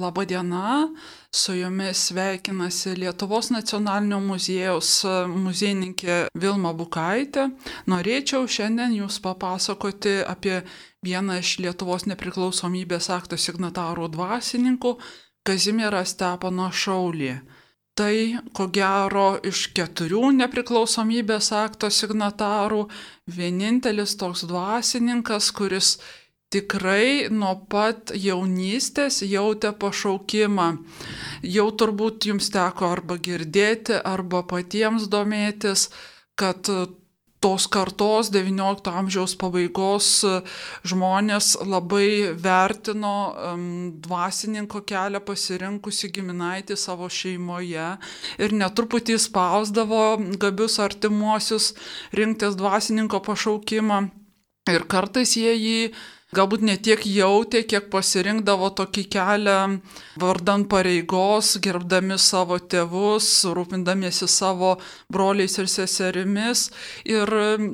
Labadiena, su jumis sveikinasi Lietuvos nacionalinio muziejaus muziejininkė Vilma Bukaitė. Norėčiau šiandien jūs papasakoti apie vieną iš Lietuvos nepriklausomybės akto signatarų dvasininkų Kazimierą Stepaną Šaulį. Tai, ko gero, iš keturių nepriklausomybės akto signatarų vienintelis toks dvasininkas, kuris tikrai nuo pat jaunystės jautė pašaukimą. Jau turbūt jums teko arba girdėti, arba patiems domėtis, kad tos kartos XIX amžiaus pabaigos žmonės labai vertino dvasininko kelią pasirinkusi giminaitį savo šeimoje ir netruputį spausdavo gabius artimuosius rinktis dvasininko pašaukimą. Ir kartais jie jį galbūt ne tiek jautė, kiek pasirinkdavo tokį kelią vardan pareigos, gerbdami savo tėvus, rūpindamiesi savo broliais ir seserimis. Ir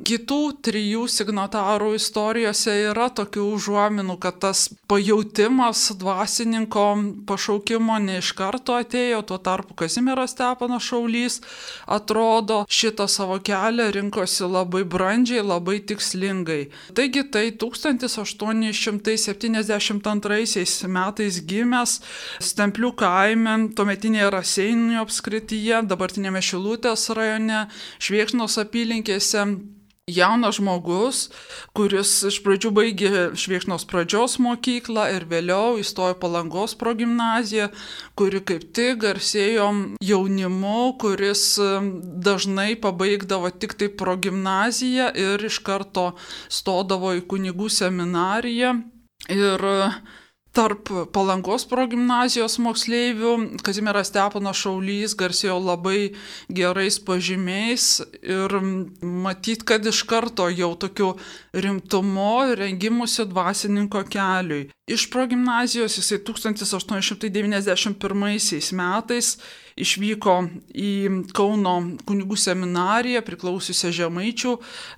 kitų trijų signatarų istorijose yra tokių užuominų, kad tas pajautimas dvasininko pašaukimo ne iš karto atėjo, tuo tarpu Kazimieras Stepanas Šaulys atrodo šitą savo kelią rinkosi labai brandžiai, labai tikslingai. Taigi tai 1800 872 metais gimęs Stemplių kaime, tuometinėje Raseinio apskrityje, dabartinėme Šilutės rajone, Šviekšnos apylinkėse jaunas žmogus, kuris iš pradžių baigė Šviekšnos pradžios mokyklą ir vėliau įstojo Palangos progymnaziją, kuri kaip tik garsėjo jaunimu, kuris dažnai pabaigdavo tik tai progymnaziją ir iš karto stodavo į kunigų seminariją. Ir Tarp palangos progymnazijos moksleivių Kazimieras Stepanas Šaulys garsėjo labai gerais pažymiais ir matyt, kad iš karto jau tokiu rimtumu rengimusi dvasininko keliui. Iš progymnazijos jisai 1891 metais išvyko į Kauno kunigų seminariją priklausiusią Žemaičių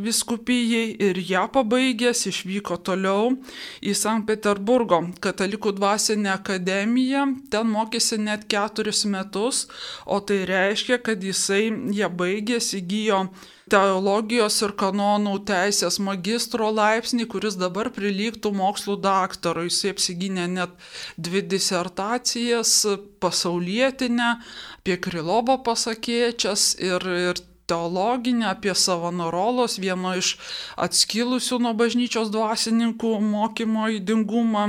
viskupijai ir ją pabaigęs išvyko toliau į Sankt Peterburgo katalikų dvasinę akademiją. Ten mokėsi net keturis metus, o tai reiškia, kad jisai ją baigęs įgyjo teologijos ir kanonų teisės magistro laipsnį, kuris dabar prilygtų mokslų daktarui. Jis apsigynė net dvi disertacijas - pasaulietinę apie Krilobo pasakėčias ir, ir teologinę, apie Savanorolos, vieno iš atskilusių nuo bažnyčios dvasininkų mokymo įdingumą.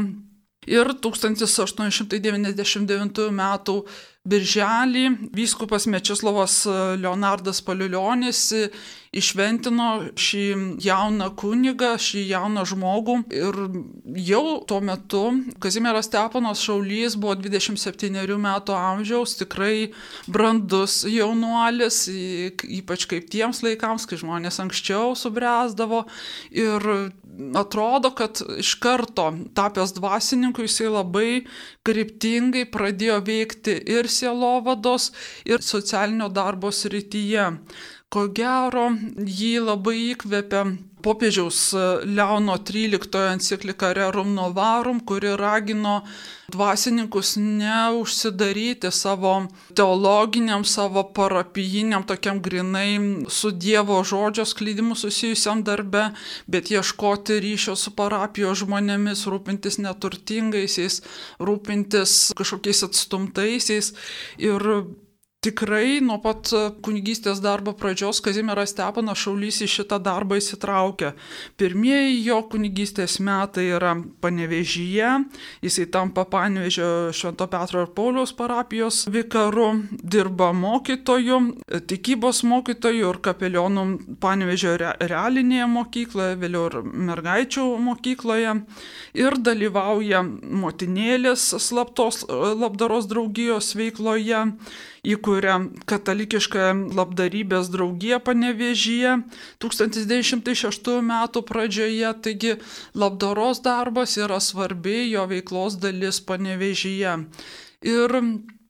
Ir 1899 m. Birželį vyskupas Mečislavas Leonardas Paliulionis išventino šį jauną kunigą, šį jauną žmogų ir jau tuo metu Kazimieras Stepanas Šaulys buvo 27 metų amžiaus, tikrai brandus jaunuolis, ypač kaip tiems laikams, kai žmonės anksčiau subręsdavo ir atrodo, kad iš karto tapęs dvasininku jisai labai kryptingai pradėjo veikti ir sielovados, ir socialinio darbo srityje. Ko gero, jį labai įkvėpia popiežiaus Leono XIII enciklika Rerum Novarum, kuri ragino dvasininkus neužsidaryti savo teologiniam, savo parapijiniam, tokiam grinai su Dievo žodžio sklydimu susijusiam darbe, bet ieškoti ryšio su parapijos žmonėmis, rūpintis neturtingaisiais, rūpintis kažkokiais atstumtaisiais. Ir Tikrai nuo pat kunigystės darbo pradžios Kazimieras Stepanas Šaulys į šitą darbą įsitraukia. Pirmieji jo kunigystės metai yra panevežyje, jisai tampa panevežio Švento Petro ir Pauliaus parapijos vikaru, dirba mokytoju, tikybos mokytoju ir kapelionų panevežio realinėje mokykloje, vėliau ir mergaičių mokykloje ir dalyvauja motinėlės slaptos labdaros draugijos veikloje įkuria katalikišką labdarybės draugiją panevežyje 1906 metų pradžioje, taigi labdaros darbas yra svarbi jo veiklos dalis panevežyje. Ir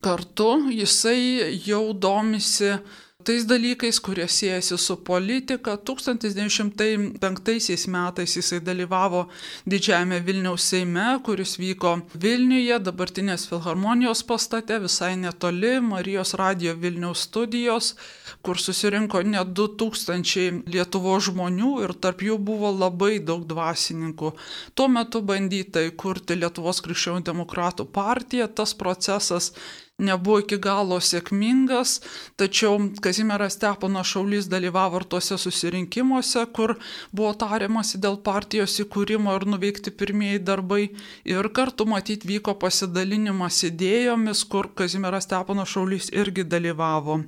kartu jisai jau domisi tais dalykais, kurie siejasi su politika. 1905 metais jisai dalyvavo didžiajame Vilniaus Seime, kuris vyko Vilniuje, dabartinės Filharmonijos pastate, visai netoli Marijos radio Vilniaus studijos, kur susirinko net 2000 Lietuvo žmonių ir tarp jų buvo labai daug dvasininkų. Tuo metu bandyta įkurti Lietuvos krikščionių demokratų partiją, tas procesas nebuvo iki galo sėkmingas, tačiau Kazimieras Steponas Šaulys dalyvavo ir tuose susirinkimuose, kur buvo tariamasi dėl partijos įkūrimo ir nuveikti pirmieji darbai. Ir kartu matyti vyko pasidalinimas idėjomis, kur Kazimieras Steponas Šaulys irgi dalyvavo.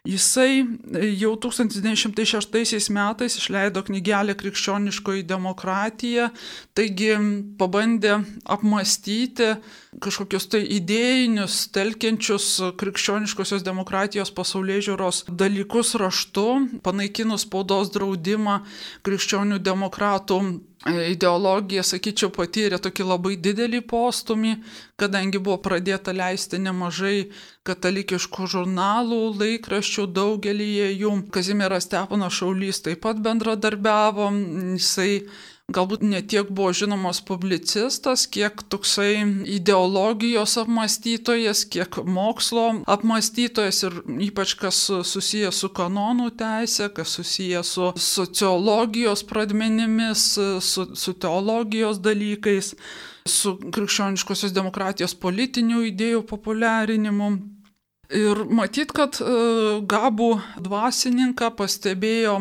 Jisai jau 1906 metais išleido knygelę Krikščioniškoji demokratija, taigi pabandė apmastyti kažkokius tai idėjinius, telkiančius krikščioniškosios demokratijos pasaulyje žiūros dalykus raštu, panaikinus spaudos draudimą krikščionių demokratų ideologija, sakyčiau, patyrė tokį labai didelį postumį, kadangi buvo pradėta leisti nemažai katalikiškų žurnalų, laikraščių, daugelį jų. Kazimieras Stepanas Šaulys taip pat bendradarbiavo, jisai galbūt ne tiek buvo žinomas publicistas, kiek toksai ideologijos apmastytojas, kiek mokslo apmastytojas ir ypač kas susijęs su kanonų teisė, kas susijęs su sociologijos pradmenimis, su, su teologijos dalykais, su krikščioniškosios demokratijos politinių idėjų populiarinimu. Ir matyt, kad e, gabų dvasininką pastebėjo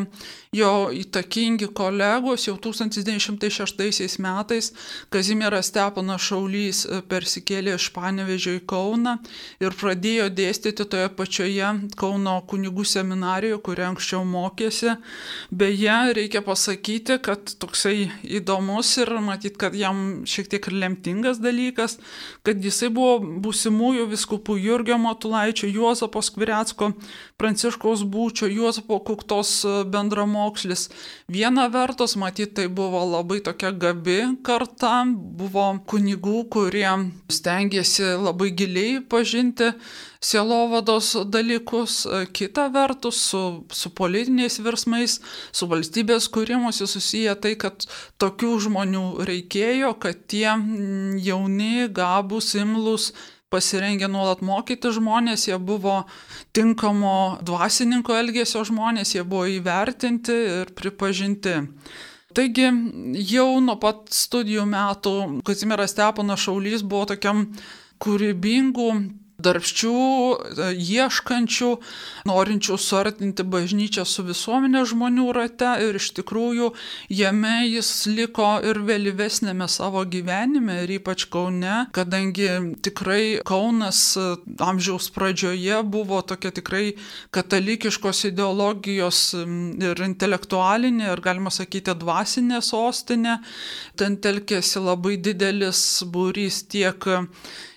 jo įtakingi kolegos jau 1906 metais Kazimieras Steponas Šaulys e, persikėlė iš Panevežio į Kauną ir pradėjo dėstyti toje pačioje Kauno kunigų seminarijoje, kurioje anksčiau mokėsi. Beje, reikia pasakyti, kad toksai įdomus ir matyt, kad jam šiek tiek lemtingas dalykas, kad jisai buvo būsimųjų viskupų Jurgio Matulaičio, Juozapo Skvirecko, Pranciškaus Būčio, Juozapo Kuktos e, bendramo mokslis. Viena vertus, matyt, tai buvo labai tokia gabi karta, buvo kunigų, kurie stengiasi labai giliai pažinti sielovados dalykus, kita vertus su, su politiniais virsmais, su valstybės kūrimusi susiję tai, kad tokių žmonių reikėjo, kad tie jauni, gabus, imlus, pasirengę nuolat mokyti žmonės, jie buvo tinkamo dvasininko elgesio žmonės, jie buvo įvertinti ir pripažinti. Taigi jau nuo pat studijų metų Kazimieras Steponas Šaulys buvo tokiam kūrybingų darbščių, e, ieškančių, norinčių suartinti bažnyčią su visuomenė žmonių rate ir iš tikrųjų jame jis liko ir vėlyvesnėme savo gyvenime ir ypač Kaune, kadangi tikrai Kaunas e, amžiaus pradžioje buvo tokia tikrai katalikiškos ideologijos ir intelektualinė ir galima sakyti dvasinė sostinė. Ten telkėsi labai didelis būrys tiek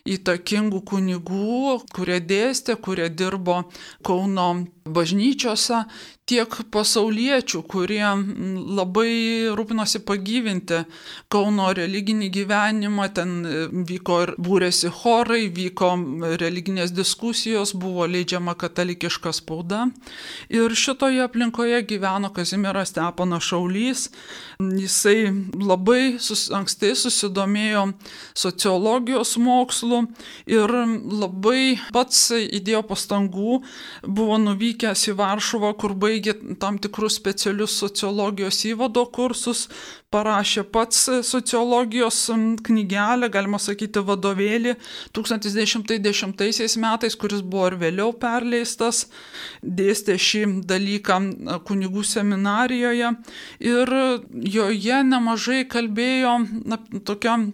įtakingų kunigų, kurie dėstė, kurie dirbo Kauno bažnyčiose, tiek pasauliečių, kurie labai rūpinosi pagyvinti Kauno religinį gyvenimą, ten e, vyko ir būrėsi chorai, vyko religinės diskusijos, buvo leidžiama katalikiška spauda. Ir šitoje aplinkoje gyveno Kazimieras Steponas Šaulys. Jisai labai sus, anksti susidomėjo sociologijos mokslu ir labai pats įdėjo pastangų, buvo nuvykęs į Varšuvą, kur baigė tam tikrus specialius sociologijos įvado kursus, parašė pats sociologijos knygelę, galima sakyti, vadovėlį 1910 metais, kuris buvo ir vėliau perleistas, dėstė šį dalyką kunigų seminarijoje. Ir joje nemažai kalbėjo na, tokiam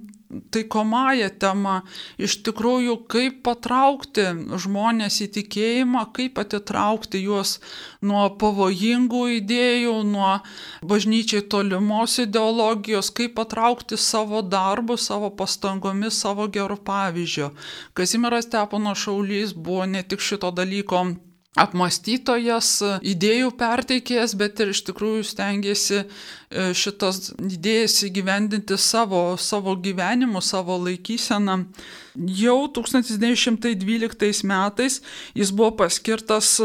taikomąją temą, iš tikrųjų, kaip patraukti žmonės į tikėjimą, kaip atitraukti juos nuo pavojingų idėjų, nuo bažnyčiai tolimos ideologijos, kaip patraukti savo darbu, savo pastangomis, savo gerų pavyzdžių. Kazimiras Tepono Šaulys buvo ne tik šito dalyko apmastytojas, idėjų perteikėjas, bet ir iš tikrųjų stengiasi e, šitas idėjas įgyvendinti savo, savo gyvenimu, savo laikyseną. Jau 1912 metais jis buvo paskirtas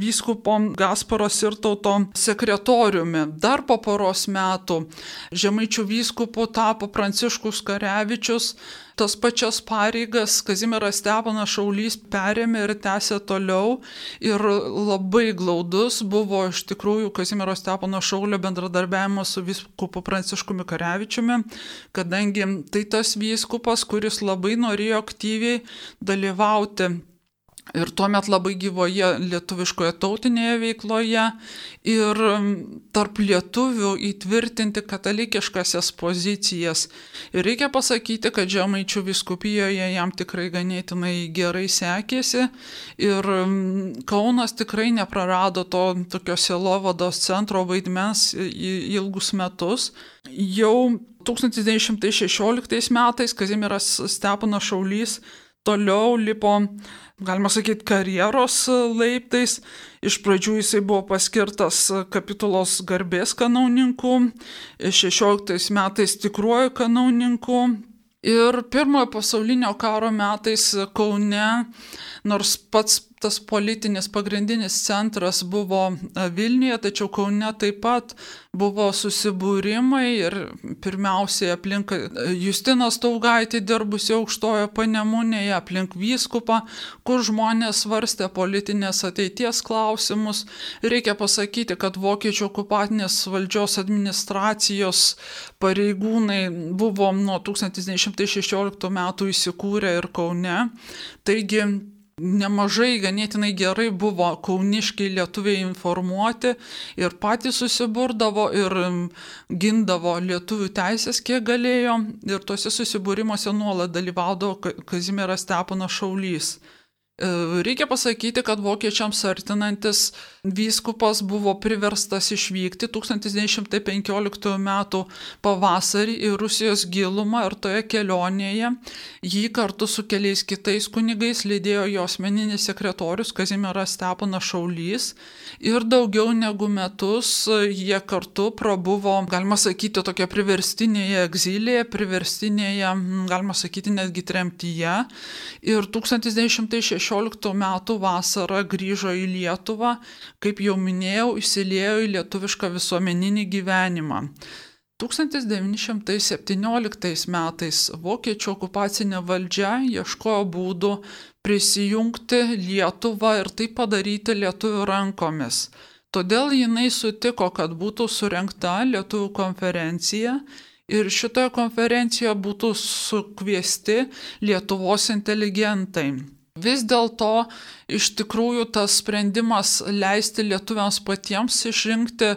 vyskupo Gasparos ir tauto sekretoriumi. Dar po poros metų žemaičių vyskupu tapo Pranciškus Karevičius, tas pačias pareigas Kazimieras Stepanas Šaulys perėmė ir tęsė toliau. Ir labai glaudus buvo iš tikrųjų Kazimiero Stepano Šaulio bendradarbiavimas su vyskupu Pranciškumi Karevičiumi, kadangi tai tas vyskupas, kuris labai norėjo aktyviai dalyvauti ir tuomet labai gyvoje lietuviškoje tautinėje veikloje ir tarp lietuvių įtvirtinti katalikiškasias pozicijas. Ir reikia pasakyti, kad Žemaičių viskupijoje jam tikrai ganėtinai gerai sekėsi ir Kaunas tikrai neprarado to tokio selovados centro vaidmens ilgus metus. Jau 1916 metais Kazimiras Stepanas Šaulys toliau lipo galima sakyti, karjeros laiptais. Iš pradžių jisai buvo paskirtas kapitulos garbės kanauninku, 16 metais tikruoju kanauninku. Ir pirmojo pasaulinio karo metais Kaune, nors pats tas politinis pagrindinis centras buvo e, Vilniuje, tačiau Kaune taip pat buvo susibūrimai ir pirmiausiai aplink e, Justiną Staugaitį dirbusi aukštojo panemunėje, aplink vyskupą, kur žmonės svarstė politinės ateities klausimus. Reikia pasakyti, kad vokiečių okupatinės valdžios administracijos pareigūnai buvo nuo 1916 metų įsikūrę ir Kaune. Taigi nemažai ganėtinai gerai buvo kauniškiai lietuviai informuoti ir patys susiburdavo ir gindavo lietuvių teisės, kiek galėjo ir tuose susibūrimuose nuolat dalyvaudavo Kazimieras Steponas Šaulys. E, reikia pasakyti, kad vokiečiams artinantis vyskupas buvo priverstas išvykti 1915 m. pavasarį į Rusijos gilumą ir toje kelionėje jį kartu su keliais kitais kunigais lydėjo jo asmeninis sekretorius Kazimieras Stepanas Šaulys ir daugiau negu metus jie kartu prabuvo, galima sakyti, tokia priverstinėje egzilėje, priverstinėje, galima sakyti, netgi tremtyje. Ir 1916 16 metų vasarą grįžo į Lietuvą, kaip jau minėjau, įsiliejo į lietuvišką visuomeninį gyvenimą. 1917 metais vokiečių okupacinė valdžia ieškojo būdų prisijungti Lietuvą ir tai padaryti lietuvių rankomis. Todėl jinai sutiko, kad būtų surinkta lietuvių konferencija ir šitoje konferencijoje būtų sukviesti Lietuvos inteligentai. Vis dėlto iš tikrųjų tas sprendimas leisti lietuviams patiems išrinkti e,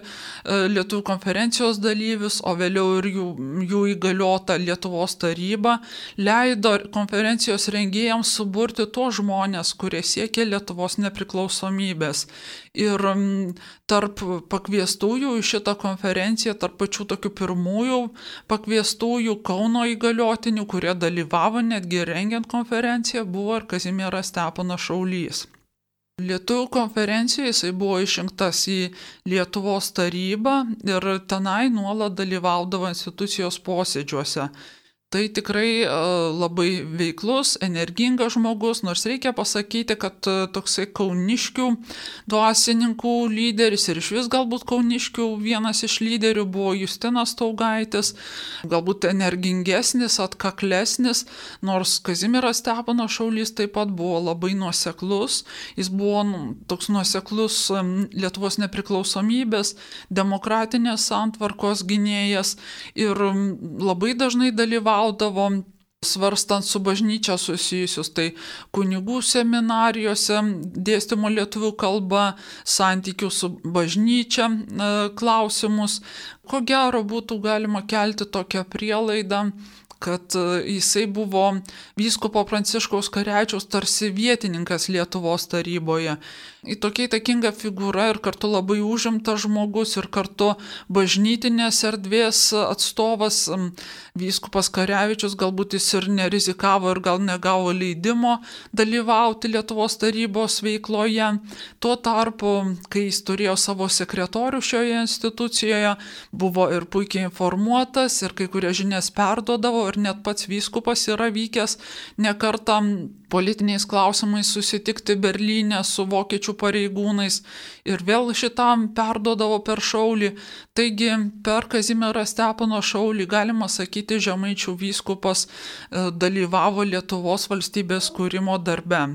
lietuvių konferencijos dalyvius, o vėliau ir jų, jų įgaliota Lietuvos taryba, leido konferencijos rengėjams suburti tos žmonės, kurie siekė Lietuvos nepriklausomybės. Ir tarp pakviestųjų į šitą konferenciją, tarp pačių tokių pirmųjų pakviestųjų Kauno įgaliotinių, kurie dalyvavo netgi rengiant konferenciją, buvo ir Kazimieras Steponas Šaulys. Lietuvų konferencijoje jisai buvo išrinktas į Lietuvos tarybą ir tenai nuolat dalyvaudavo institucijos posėdžiuose. Tai tikrai e, labai veiklus, energingas žmogus, nors reikia pasakyti, kad e, toksai kauniškių dvasininkų lyderis ir iš vis galbūt kauniškių vienas iš lyderių buvo Justinas Taugaitis, galbūt energingesnis, atkaklesnis, nors Kazimiras Stepano Šaulys taip pat buvo labai nuoseklus, jis buvo nu, toks nuoseklus Lietuvos nepriklausomybės, demokratinės santvarkos gynėjas ir labai dažnai dalyvavo dalyvaudavom svarstant su bažnyčia susijusius, tai kunigų seminarijose dėstymo lietuvių kalba, santykių su bažnyčia klausimus. Ko gero būtų galima kelti tokią prielaidą, kad jisai buvo vyskupo Pranciškaus Karečiaus tarsi vietininkas Lietuvos taryboje. Į tokia įtakinga figūra ir kartu labai užimtas žmogus ir kartu bažnytinės erdvės atstovas vyskupas Karevičius galbūt jis ir nerizikavo ir gal negavo leidimo dalyvauti Lietuvos tarybos veikloje. Tuo tarpu, kai jis turėjo savo sekretorių šioje institucijoje, buvo ir puikiai informuotas ir kai kurias žinias perdodavo ir net pats vyskupas yra vykęs nekartam politiniais klausimais susitikti Berlyne su vokiečių pareigūnais ir vėl šitam perdodavo per šaulį. Taigi per Kazimierą Stepono šaulį galima sakyti žemaičių vyskupas e, dalyvavo Lietuvos valstybės kūrimo darbe.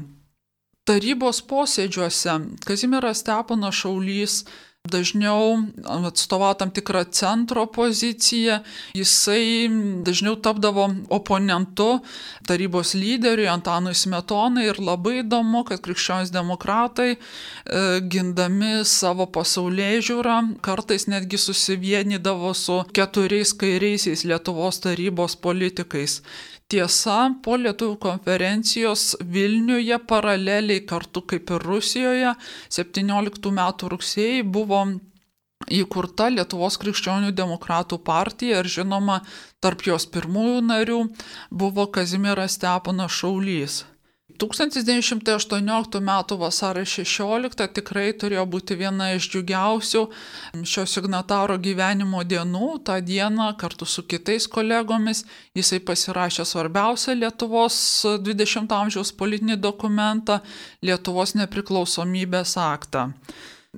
Tarybos posėdžiuose Kazimieras Steponas Šaulys dažniau atstovavo tam tikrą centro poziciją, jisai dažniau tapdavo oponentu tarybos lyderiui Antanui Smetonai ir labai įdomu, kad krikščionys demokratai e, gindami savo pasaulyje žiūrą kartais netgi susivienydavo su keturiais kairiaisiais Lietuvos tarybos politikais. Tiesa, po lietuvių konferencijos Vilniuje paraleliai kartu kaip ir Rusijoje 17 metų rugsėjai buvo įkurta Lietuvos krikščionių demokratų partija ir žinoma, tarp jos pirmųjų narių buvo Kazimieras Steponas Šaulys. 1918 m. vasario 16 tikrai turėjo būti viena iš džiugiausių šio signataro gyvenimo dienų. Ta diena kartu su kitais kolegomis jisai pasirašė svarbiausią Lietuvos 20 amžiaus politinį dokumentą - Lietuvos nepriklausomybės aktą.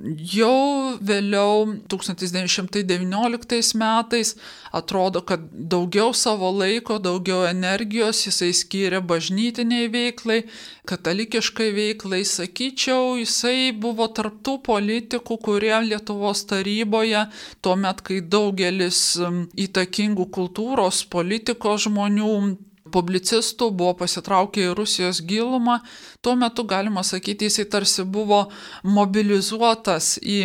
Jau vėliau, 1919 metais, atrodo, kad daugiau savo laiko, daugiau energijos jisai skyrė bažnytiniai veiklai, katalikiškai veiklai. Sakyčiau, jisai buvo tarptų politikų, kurie Lietuvos taryboje, tuo met, kai daugelis įtakingų kultūros, politikos žmonių publicistų buvo pasitraukę į Rusijos gilumą, tuo metu galima sakyti, jisai tarsi buvo mobilizuotas į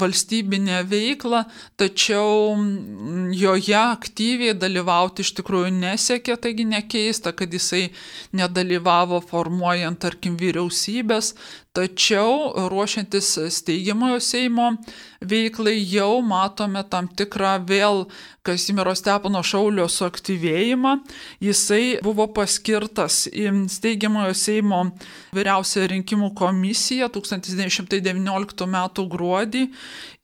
valstybinę veiklą, tačiau joje aktyviai dalyvauti iš tikrųjų nesiekė, taigi nekeista, kad jisai nedalyvavo formuojant, tarkim, vyriausybės, Tačiau ruošiantis steigiamojo Seimo veiklai jau matome tam tikrą vėl Kazimiero Stepono Šaulio suaktyvėjimą. Jisai buvo paskirtas į steigiamojo Seimo vyriausią rinkimų komisiją 1919 m. gruodį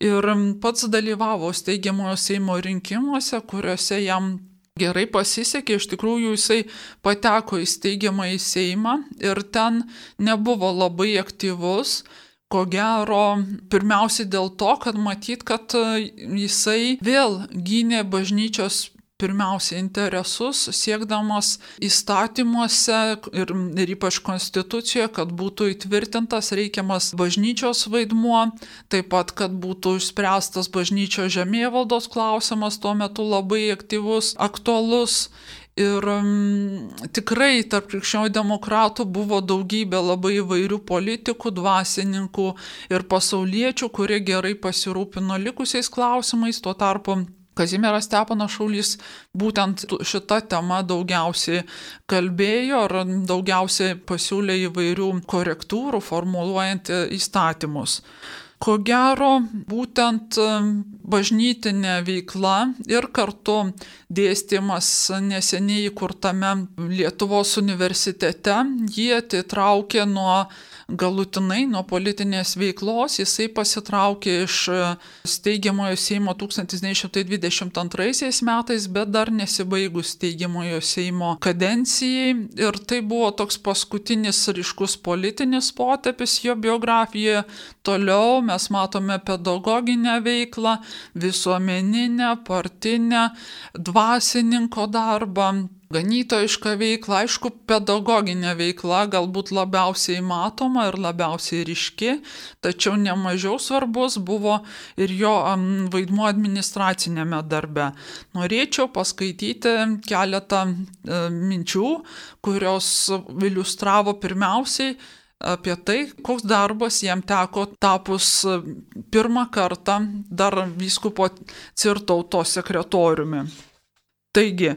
ir pats dalyvavo steigiamojo Seimo rinkimuose, kuriuose jam gerai pasisekė, iš tikrųjų jisai pateko į steigiamą į Seimą ir ten nebuvo labai aktyvus. Ko gero, pirmiausiai dėl to, kad matyt, kad jisai vėl gynė bažnyčios pirmiausia interesus, siekdamas įstatymuose ir, ir ypač konstitucijoje, kad būtų įtvirtintas reikiamas bažnyčios vaidmuo, taip pat, kad būtų išspręstas bažnyčios žemėvaldos klausimas, tuo metu labai aktyvus, aktualus. Ir um, tikrai tarp krikščionių demokratų buvo daugybė labai įvairių politikų, dvasininkų ir pasauliečių, kurie gerai pasirūpino likusiais klausimais, tuo tarpu Kazimieras Stepanas Šaulys būtent šitą temą daugiausiai kalbėjo ir daugiausiai pasiūlė įvairių korektūrų formuluojant įstatymus. Ko gero, būtent bažnytinė veikla ir kartu dėstymas neseniai įkurtame Lietuvos universitete jie atitraukė nuo galutinai nuo politinės veiklos, jisai pasitraukė iš e, steigiamojo Seimo 1922 metais, bet dar nesibaigus steigiamojo Seimo kadencijai ir tai buvo toks paskutinis ryškus politinis potepis jo biografijoje. Toliau mes matome pedagoginę veiklą, visuomeninę, partinę, dvasininko darbą, Ganytojiška veikla, aišku, pedagoginė veikla galbūt labiausiai matoma ir labiausiai ryški, tačiau nemažiau svarbus buvo ir jo vaidmuo administracinėme darbe. Norėčiau paskaityti keletą e, minčių, kurios iliustravo pirmiausiai apie tai, koks darbas jam teko tapus e, pirmą kartą dar vyskupo cirtauto sekretoriumi. Taigi,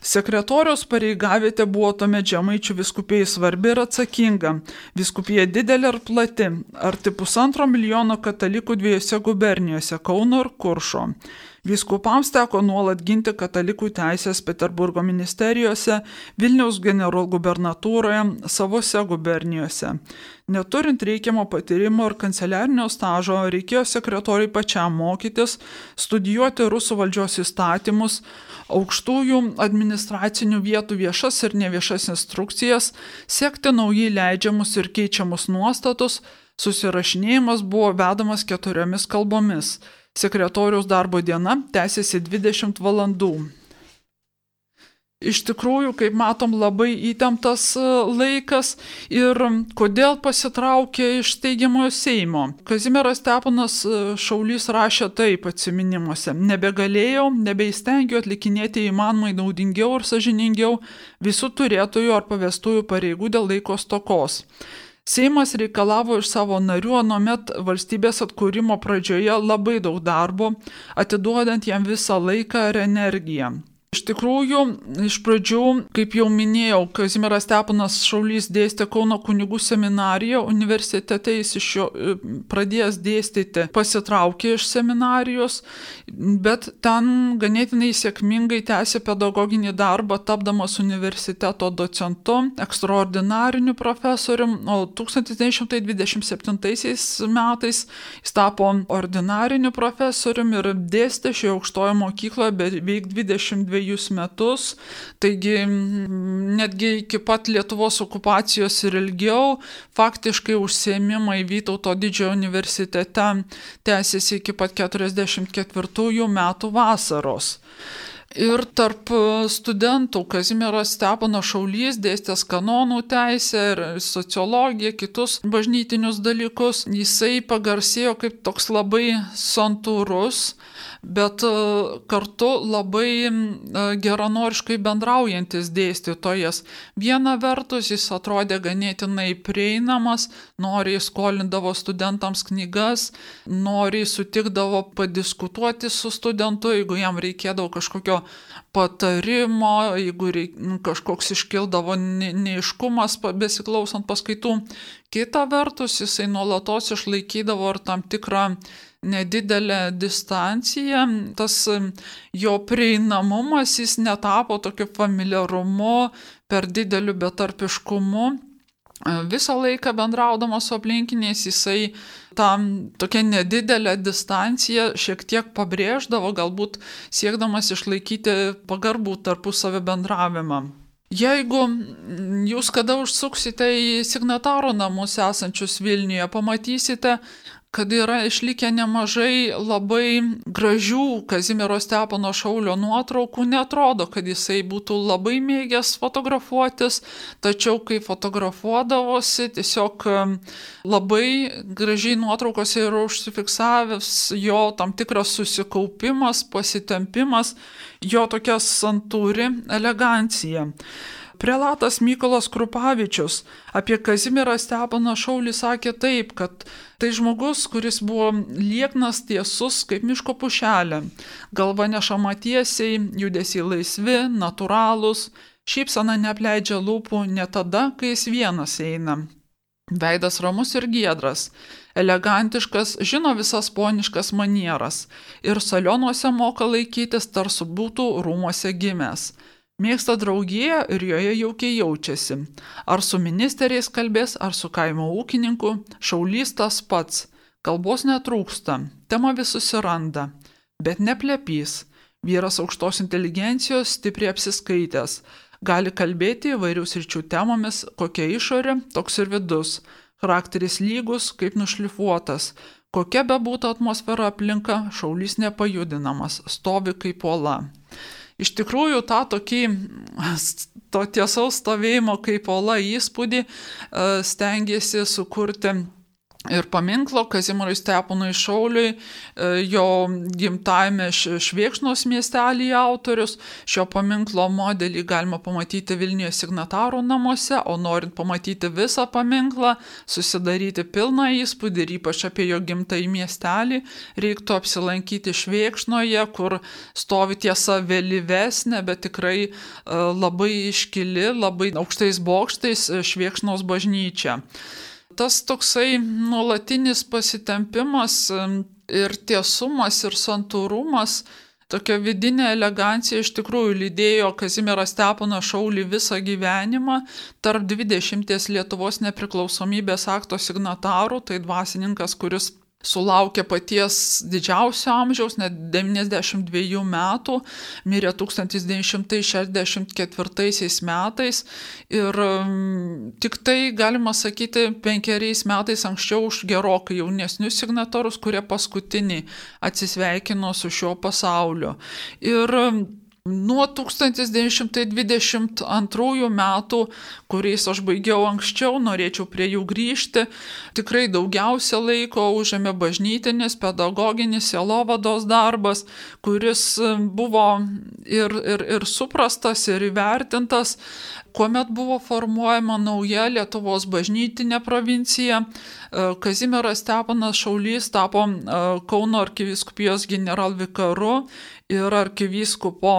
sekretoriaus pareigavietė buvo tuomet žemaičių viskupijai svarbi ir atsakinga. Viskupija didelė ir plati, arti pusantro milijono katalikų dviejose gubernijose - Kauno ir Kuršo. Vyskupams teko nuolat ginti katalikų teisės Peterburgo ministerijose, Vilniaus generalgubernatūroje, savose gubernijose. Neturint reikiamo patyrimo ir kanceliarinio stažo, reikėjo sekretoriai pačiam mokytis, studijuoti rusų valdžios įstatymus, aukštųjų administracinių vietų viešas ir neviešas instrukcijas, sekti naujai leidžiamus ir keičiamus nuostatus, susirašinėjimas buvo vedamas keturiomis kalbomis sekretoriaus darbo diena tęsiasi 20 valandų. Iš tikrųjų, kaip matom, labai įtemptas e, laikas ir kodėl pasitraukė iš steigiamojo Seimo. Kazimieras Stepanas e, Šaulys rašė taip atsiminimuose. Nebegalėjau, nebeįstengiau atlikinėti įmanomai naudingiau ir sažiningiau visų turėtojų ar pavestųjų pareigų dėl laiko stokos. Seimas reikalavo iš savo narių anuomet valstybės atkūrimo pradžioje labai daug darbo, atiduodant jam visą laiką ir energiją. Iš tikrųjų, iš pradžių, kaip jau minėjau, Kazimieras Stepanas Šaulys dėstė Kauno kunigų seminariją, universitete jis iš jo e, pradėjęs dėstyti pasitraukė iš seminarijos, bet ten ganėtinai sėkmingai tęsė pedagoginį darbą, tapdamas universiteto docentu, ekstraordinariniu profesorium, o 1927 metais jis tapo ordinariniu profesorium ir dėstė šioje aukštojo mokykloje beveik 22 dviejus metus, taigi netgi iki pat Lietuvos okupacijos ir ilgiau, faktiškai užsiemimai Vytauto didžiojo universitete tęsiasi iki pat 44 metų vasaros. Ir tarp studentų Kazimieras Stepanas Šaulys dėstęs kanonų teisę ir sociologiją, kitus bažnytinius dalykus, jisai pagarsėjo kaip toks labai santūrus, bet e, kartu labai e, geranoriškai bendraujantis dėstytojas. Viena vertus jis atrodė ganėtinai prieinamas, noriai skolindavo studentams knygas, noriai sutikdavo padiskutuoti su studentu, jeigu jam reikėdavo kažkokio patarimo, jeigu reik, nu, kažkoks iškildavo neiškumas besiklausant paskaitų. Kita vertus, jisai nuolatos išlaikydavo ir tam tikrą nedidelę distanciją, tas jo prieinamumas jis netapo tokiu familiarumu, per dideliu betarpiškumu. Visą laiką bendraudamas su aplinkiniais jisai tam tokia nedidelė distancija šiek tiek pabrėždavo, galbūt siekdamas išlaikyti pagarbų tarpusavio bendravimą. Jeigu jūs kada užsuksite į signataro namus esančius Vilniuje, pamatysite, kad yra išlikę nemažai labai gražių Kazimiero Stepono Šaulio nuotraukų, netrodo, kad jisai būtų labai mėgęs fotografuotis, tačiau kai fotografuodavosi, tiesiog labai gražiai nuotraukose yra užsifiksavęs jo tam tikras susikaupimas, pasitempimas, jo tokia santūri elegancija. Prelatas Mykolas Krupavičius apie Kazimierą Stepaną Šaulį sakė taip, kad tai žmogus, kuris buvo lieknas tiesus kaip miško pušelė, galva nešama tiesiai, judesiai laisvi, natūralūs, šypsena neapleidžia lūpų ne tada, kai jis vienas eina. Veidas ramus ir giedras, elegantiškas, žino visas poniškas manieras ir salionuose moka laikytis tarsi būtų rūmuose gimęs. Mėgsta draugiją ir joje jaukiai jaučiasi. Ar su ministeriais kalbės, ar su kaimo ūkininku, šaulys tas pats. Kalbos netrūksta, tema vis susiranda, bet neplepys. Vyras aukštos inteligencijos, stipriai apsiskaitęs, gali kalbėti įvairių sričių temomis, kokia išorė, toks ir vidus. Charakteris lygus, kaip nušlifuotas. Kokia bebūtų atmosfera aplinka, šaulys nepajudinamas, stovi kaip uola iš tikrųjų tą tokį to tiesaus stovėjimo kaip ola įspūdį e, stengiasi sukurti ir paminklo Kazimurui Steponui Šauliui, e, jo gimtajame Šviekšnos miestelėje autorius. Šio paminklo modelį galima pamatyti Vilniuje signatarų namuose, o norint pamatyti visą paminklą, susidaryti pilną įspūdį ir ypač apie jo gimtąjį miestelį, reiktų apsilankyti Šviekšnoje, kur stovi tiesa vėlyvesnė, bet tikrai e, labai iškili, labai aukštais bokštais e, Šviekšnos bažnyčia tas toksai nuolatinis pasitempimas ir tiesumas ir santūrumas, tokia vidinė elegancija iš tikrųjų lydėjo Kazimierą Steponą Šaulį visą gyvenimą. Tarp 20 Lietuvos nepriklausomybės akto signatarų, tai dvasininkas, kuris sulaukė paties didžiausio amžiaus, net 92 metų, mirė 1964 metais ir um, tik tai, galima sakyti, penkeriais metais anksčiau už gerokai jaunesnius signatorus, kurie paskutiniai atsisveikino su šiuo pasauliu. Ir um, Nuo 1922 metų, kuriais aš baigiau anksčiau, norėčiau prie jų grįžti, tikrai daugiausia laiko užėmė bažnytinis, pedagoginis, selovados darbas, kuris buvo ir, ir, ir suprastas, ir įvertintas, kuomet buvo formuojama nauja Lietuvos bažnytinė provincija. Kazimieras Stepanas Šaulys tapo Kauno arkiviskupijos generalvikaru ir arkivyskupo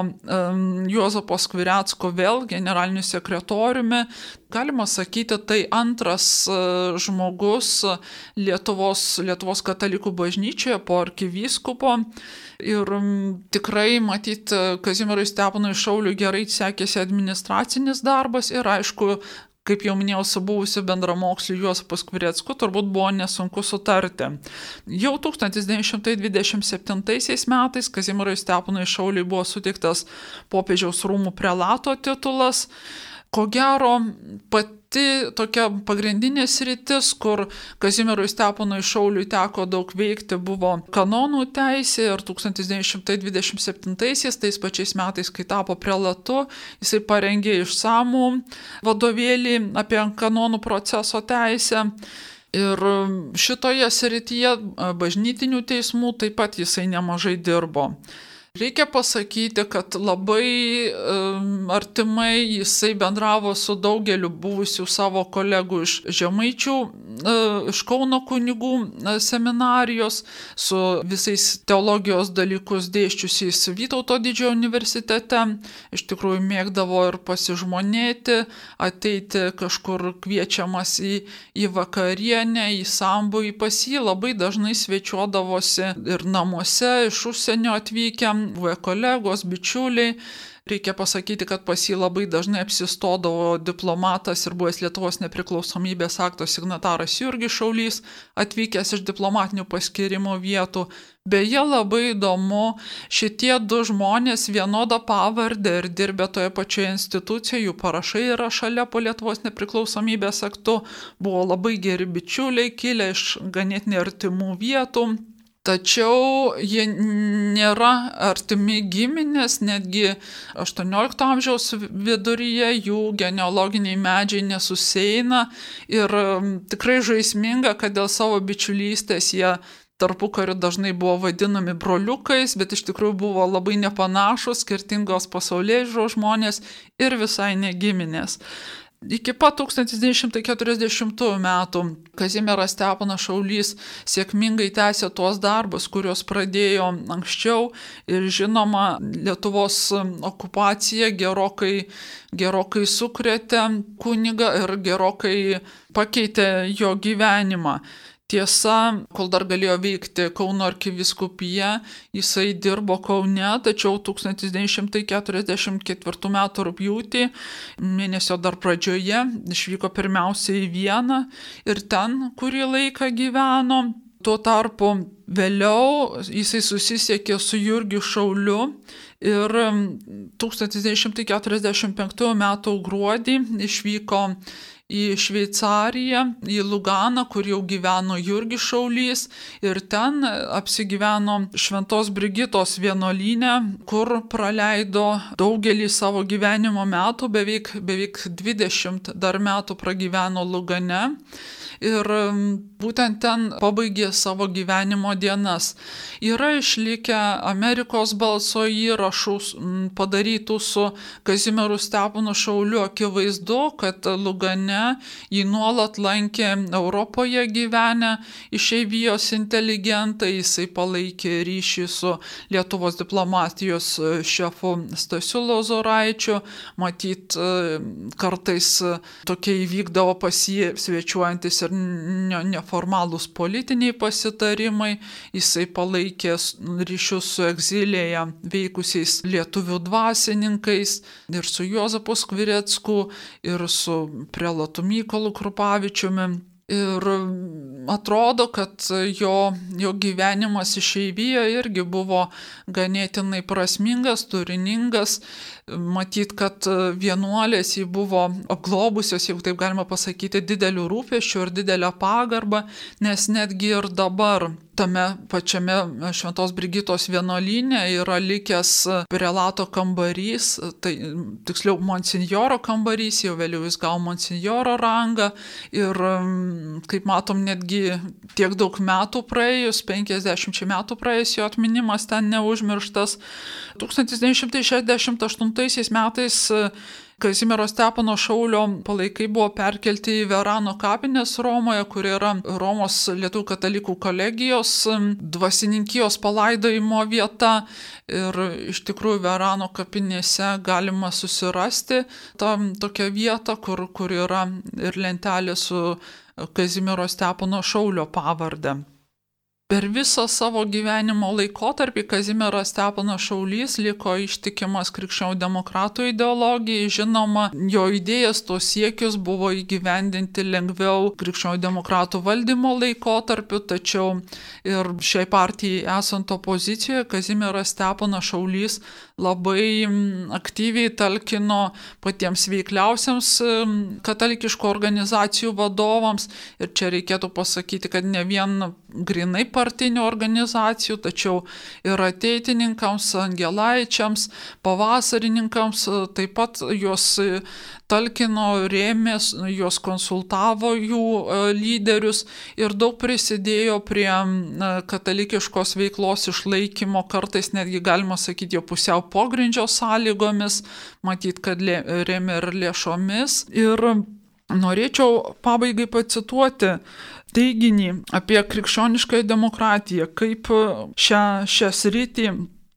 Juozapo Skviretsko vėl generaliniu sekretoriumi. Galima sakyti, tai antras e, žmogus Lietuvos, Lietuvos katalikų bažnyčioje po arkivyskupo. Ir tikrai, matyt, Kazimierui Stepanui Šauliui gerai sekėsi administracinis darbas ir aišku, kaip jau minėjau, su buvusiu bendramoksliu Juozapu Skvirecku turbūt buvo nesunku sutarti. Jau 1927 metais Kazimierui Stepanui Šauliui buvo sutiktas popiežiaus rūmų prelato titulas. Ko gero, pat pati tokia pagrindinė sritis, kur Kazimierui Steponui Šauliui teko daug veikti, buvo kanonų teisė ir 1927-aisiais, tais pačiais metais, kai tapo prelatu, jisai parengė išsamų vadovėlį apie kanonų proceso teisę. Ir šitoje srityje bažnytinių teismų taip pat jisai nemažai dirbo. Reikia pasakyti, kad labai um, artimai jisai bendravo su daugeliu buvusių savo kolegų iš Žemaičių, uh, iš Kauno kunigų uh, seminarijos, su visais teologijos dalykus dėščiusiais Vytauto didžiojo universitete. Iš tikrųjų mėgdavo ir pasižmonėti, ateiti kažkur kviečiamas į, į vakarienę, į sambų, į pasį, labai dažnai svečiuodavosi ir namuose iš užsienio atvykę buvę kolegos, bičiuliai. Reikia pasakyti, kad pas jį labai dažnai apsistodavo diplomatas ir buvęs Lietuvos nepriklausomybės akto signataras Jurgis Šaulys, atvykęs iš diplomatinių paskirimo vietų. Beje, labai įdomu, šitie du žmonės vienodą pavardę ir dirbę toje pačioje institucijoje, jų parašai yra šalia po Lietuvos nepriklausomybės aktu, buvo labai geri bičiuliai, kilę iš ganėtinai artimų vietų, Tačiau jie nėra artimi giminės, netgi 18 amžiaus viduryje jų genealoginiai medžiai nesuseina ir tikrai žaisminga, kad dėl savo bičiulystės jie tarpu kariu dažnai buvo vadinami broliukais, bet iš tikrųjų buvo labai nepanašus, skirtingos pasaulyje žmonės ir visai negiminės. Iki pat 1940 metų Kazimieras Steponas Šaulys sėkmingai tęsė tuos darbus, kuriuos pradėjo anksčiau ir žinoma, Lietuvos okupacija gerokai, gerokai sukrėtė kunigą ir gerokai pakeitė jo gyvenimą. Tiesa, kol dar galėjo veikti Kauno arkiviskupija, jisai dirbo Kaune, tačiau 1944 m. rūpjūtį, mėnesio dar pradžioje, išvyko pirmiausia į Vieną ir ten kurį laiką gyveno. Tuo tarpu vėliau jisai susisiekė su Jurgiu Šauliu ir 1945 m. gruodį išvyko į Šveicariją, į Luganą, kur jau gyveno Jurgis Šaulys ir ten apsigyveno Šventos Brigitos vienuolynė, kur praleido daugelį savo gyvenimo metų, beveik, beveik 20 dar metų pragyveno Lugane. Ir būtent ten pabaigė savo gyvenimo dienas. Yra išlikę Amerikos balso įrašų padarytų su Kazimieru Steponu Šauliu. Akivaizdu, kad Lugane jį nuolat lankė Europoje gyvenę išeivijos inteligentai, jisai palaikė ryšį su Lietuvos diplomatijos šefu Stasiu Lozoraičiu, matyt, kartais tokie įvykdavo pasie svečiuojantis ir neformalūs politiniai pasitarimai, jisai palaikė ryšius su egzilėje veikusiais lietuvių dvasininkais ir su Jozapu Skvirecku ir su prelatu Mykolu Krupavičiumi. Ir atrodo, kad jo, jo gyvenimas išeivijoje irgi buvo ganėtinai prasmingas, turiningas. Matyt, kad vienuolės jį buvo apglobusios, jeigu taip galima pasakyti, didelių rūpeščių ir didelę pagarbą, nes netgi ir dabar tame pačiame Šventos Brigitos vienuolynė yra likęs prelato kambarys, tai tiksliau monsinjoro kambarys, jau vėliau jis gavo monsinjoro rangą ir kaip matom netgi tiek daug metų praėjus, 50 metų praėjus jo atminimas ten neužmirštas. 1968 metais Kazimiero Stepono Šaulio palaikai buvo perkelti į Verano kapinės Romoje, kur yra Romos lietuvių katalikų kolegijos dvasininkijos palaidojimo vieta. Ir iš tikrųjų Verano kapinėse galima susirasti tą tokią vietą, kur, kur yra ir lentelė su Kazimiero Stepono Šaulio pavardė. Per visą savo gyvenimo laikotarpį Kazimieras Stepanas Šaulys liko ištikimas krikščionių demokratų ideologijai. Žinoma, jo idėjas, tos siekius buvo įgyvendinti lengviau krikščionių demokratų valdymo laikotarpiu, tačiau ir šiai partijai esant opozicijoje, Kazimieras Stepanas Šaulys labai aktyviai talkino patiems veikliausiams katalikiškų organizacijų vadovams. Ir čia reikėtų pasakyti, kad ne vien grinai partinių organizacijų, tačiau ir ateitininkams, angelaičiams, pavasarininkams, taip pat juos talkino, rėmės, juos konsultavo jų e, lyderius ir daug prisidėjo prie katalikiškos veiklos išlaikymo, kartais netgi galima sakyti jo pusiau pogrindžio sąlygomis, matyt, kad rėmė ir lėšomis. Ir norėčiau pabaigai pacituoti teiginį apie krikščioniškąją demokratiją, kaip šią, šią sritį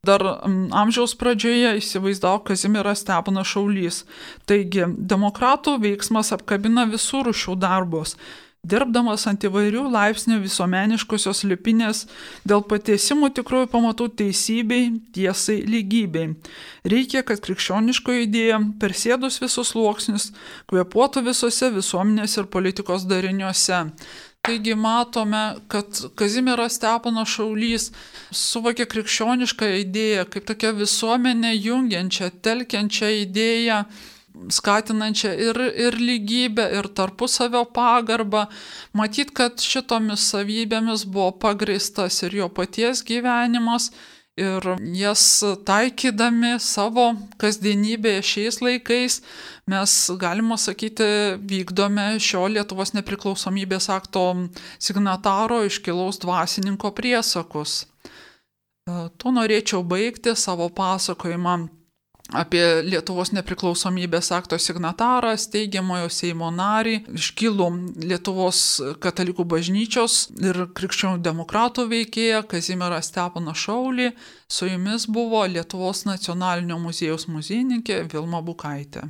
dar amžiaus pradžioje įsivaizdavo Kazimiras Stepanas Šaulys. Taigi, demokratų veiksmas apkabina visų rušių darbus. Dirbdamas ant įvairių laipsnių visuomeniškosios lipinės dėl patiesimų tikrųjų pamatų teisybei, tiesai, lygybei. Reikia, kad krikščioniškoji idėja persėdus visus sluoksnius kvepuotų visose visuomenės ir politikos dariniuose. Taigi matome, kad Kazimieras Stepono Šaulys suvokė krikščionišką idėją kaip tokią visuomenę jungiančią, telkiančią idėją, skatinančią ir, ir lygybę, ir tarpusavio pagarbą. Matyt, kad šitomis savybėmis buvo pagristas ir jo paties gyvenimas ir jas taikydami savo kasdienybėje šiais laikais mes, galima sakyti, vykdome šio Lietuvos nepriklausomybės akto signataro iškilaus dvasininko priesakus. E, tuo norėčiau baigti savo pasakojimą apie Lietuvos nepriklausomybės akto signatarą, steigiamojo Seimo narį, iškilų Lietuvos katalikų bažnyčios ir krikščionių demokratų veikėją Kazimierą Stepaną Šaulį. Su jumis buvo Lietuvos nacionalinio muziejaus muziejininkė Vilma Bukaitė.